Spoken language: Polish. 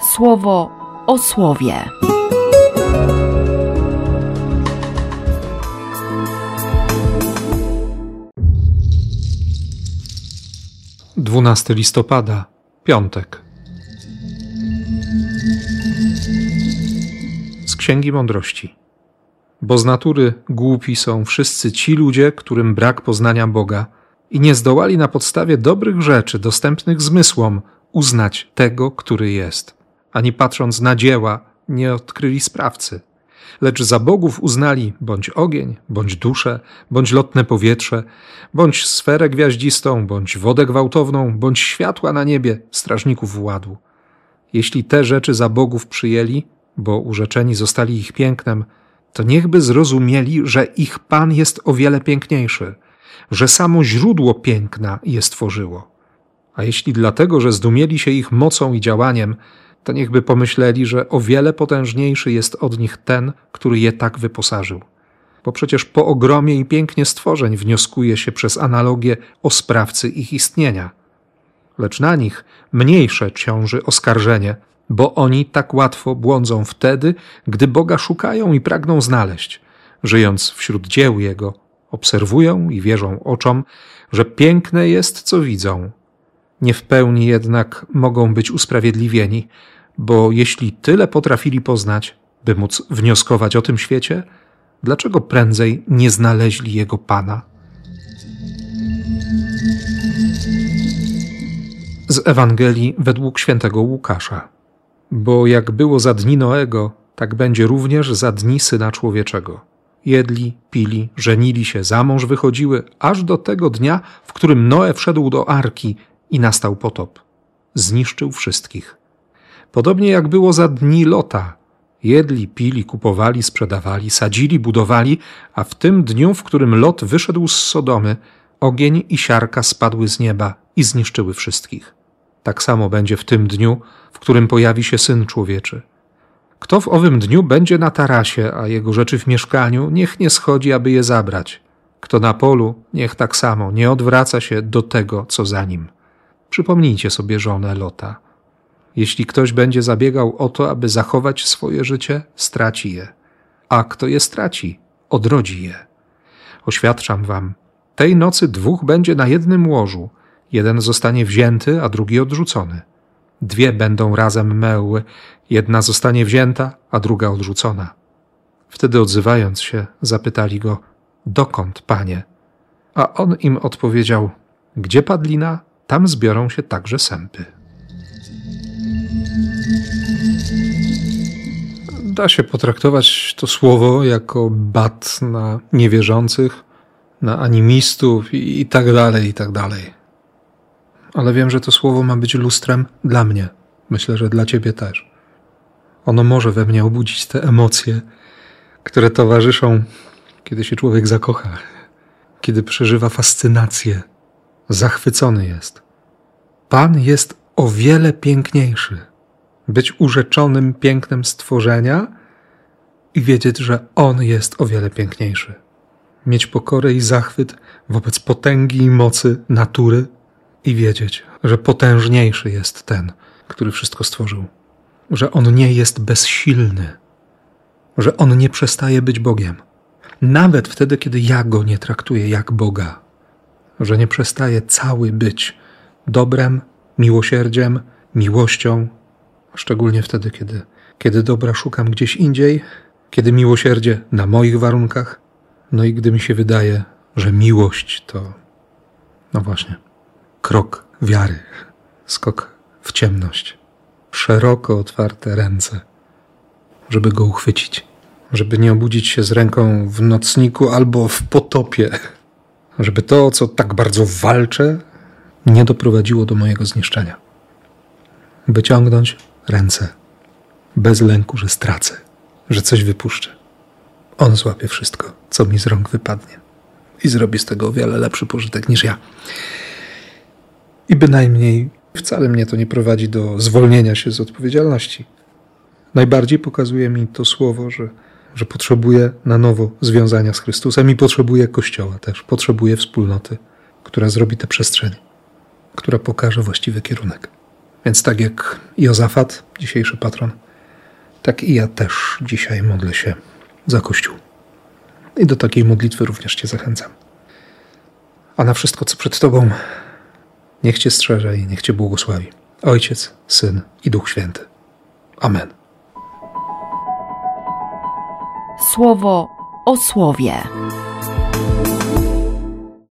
słowo o słowie. 12 listopada, piątek. Z Księgi Mądrości. Bo z natury głupi są wszyscy ci ludzie, którym brak poznania Boga i nie zdołali na podstawie dobrych rzeczy dostępnych zmysłom uznać tego, który jest, ani patrząc na dzieła, nie odkryli sprawcy lecz za bogów uznali bądź ogień, bądź duszę, bądź lotne powietrze, bądź sferę gwiaździstą, bądź wodę gwałtowną, bądź światła na niebie, strażników władu. Jeśli te rzeczy za bogów przyjęli, bo urzeczeni zostali ich pięknem, to niechby zrozumieli, że ich Pan jest o wiele piękniejszy, że samo źródło piękna je stworzyło. A jeśli dlatego, że zdumieli się ich mocą i działaniem, to niechby pomyśleli, że o wiele potężniejszy jest od nich ten, który je tak wyposażył. Bo przecież po ogromie i pięknie stworzeń wnioskuje się przez analogię o sprawcy ich istnienia. Lecz na nich mniejsze ciąży oskarżenie, bo oni tak łatwo błądzą wtedy, gdy Boga szukają i pragną znaleźć, żyjąc wśród dzieł Jego, obserwują i wierzą oczom, że piękne jest, co widzą, nie w pełni jednak mogą być usprawiedliwieni, bo jeśli tyle potrafili poznać, by móc wnioskować o tym świecie, dlaczego prędzej nie znaleźli jego Pana? Z Ewangelii według świętego Łukasza. Bo jak było za dni Noego, tak będzie również za dni Syna Człowieczego. Jedli, pili, żenili się, za mąż wychodziły, aż do tego dnia, w którym Noe wszedł do arki i nastał potop. Zniszczył wszystkich. Podobnie jak było za dni Lota. Jedli, pili, kupowali, sprzedawali, sadzili, budowali, a w tym dniu, w którym Lot wyszedł z Sodomy, ogień i siarka spadły z nieba i zniszczyły wszystkich. Tak samo będzie w tym dniu, w którym pojawi się Syn Człowieczy. Kto w owym dniu będzie na tarasie, a jego rzeczy w mieszkaniu, niech nie schodzi, aby je zabrać. Kto na polu, niech tak samo nie odwraca się do tego, co za nim. Przypomnijcie sobie żonę Lota. Jeśli ktoś będzie zabiegał o to, aby zachować swoje życie, straci je, a kto je straci, odrodzi je. Oświadczam wam, tej nocy dwóch będzie na jednym łożu, jeden zostanie wzięty, a drugi odrzucony. Dwie będą razem meły, jedna zostanie wzięta, a druga odrzucona. Wtedy odzywając się, zapytali go: Dokąd, panie? A on im odpowiedział: Gdzie padlina, tam zbiorą się także sępy. Da się potraktować to słowo jako bat na niewierzących, na animistów i, i tak dalej, i tak dalej. Ale wiem, że to słowo ma być lustrem dla mnie. Myślę, że dla ciebie też. Ono może we mnie obudzić te emocje, które towarzyszą, kiedy się człowiek zakocha, kiedy przeżywa fascynację zachwycony jest. Pan jest o wiele piękniejszy. Być urzeczonym pięknem stworzenia i wiedzieć, że On jest o wiele piękniejszy. Mieć pokorę i zachwyt wobec potęgi i mocy natury i wiedzieć, że potężniejszy jest ten, który wszystko stworzył. Że On nie jest bezsilny, że On nie przestaje być Bogiem. Nawet wtedy, kiedy ja go nie traktuję jak Boga że nie przestaje cały być dobrem, miłosierdziem, miłością, szczególnie wtedy, kiedy, kiedy dobra szukam gdzieś indziej, kiedy miłosierdzie na moich warunkach, no i gdy mi się wydaje, że miłość to, no właśnie, krok wiary, skok w ciemność, szeroko otwarte ręce, żeby go uchwycić, żeby nie obudzić się z ręką w nocniku albo w potopie żeby to, co tak bardzo walczę, nie doprowadziło do mojego zniszczenia. Wyciągnąć ręce bez lęku, że stracę, że coś wypuszczę. On złapie wszystko, co mi z rąk wypadnie i zrobi z tego o wiele lepszy pożytek niż ja. I bynajmniej wcale mnie to nie prowadzi do zwolnienia się z odpowiedzialności. Najbardziej pokazuje mi to słowo, że że potrzebuje na nowo związania z Chrystusem i potrzebuje Kościoła też, potrzebuje wspólnoty, która zrobi tę przestrzeń, która pokaże właściwy kierunek. Więc tak jak Jozafat, dzisiejszy patron, tak i ja też dzisiaj modlę się za Kościół. I do takiej modlitwy również Cię zachęcam. A na wszystko, co przed Tobą, niech Cię strzeże i niech Cię błogosławi. Ojciec, Syn i Duch Święty. Amen. Słowo o słowie.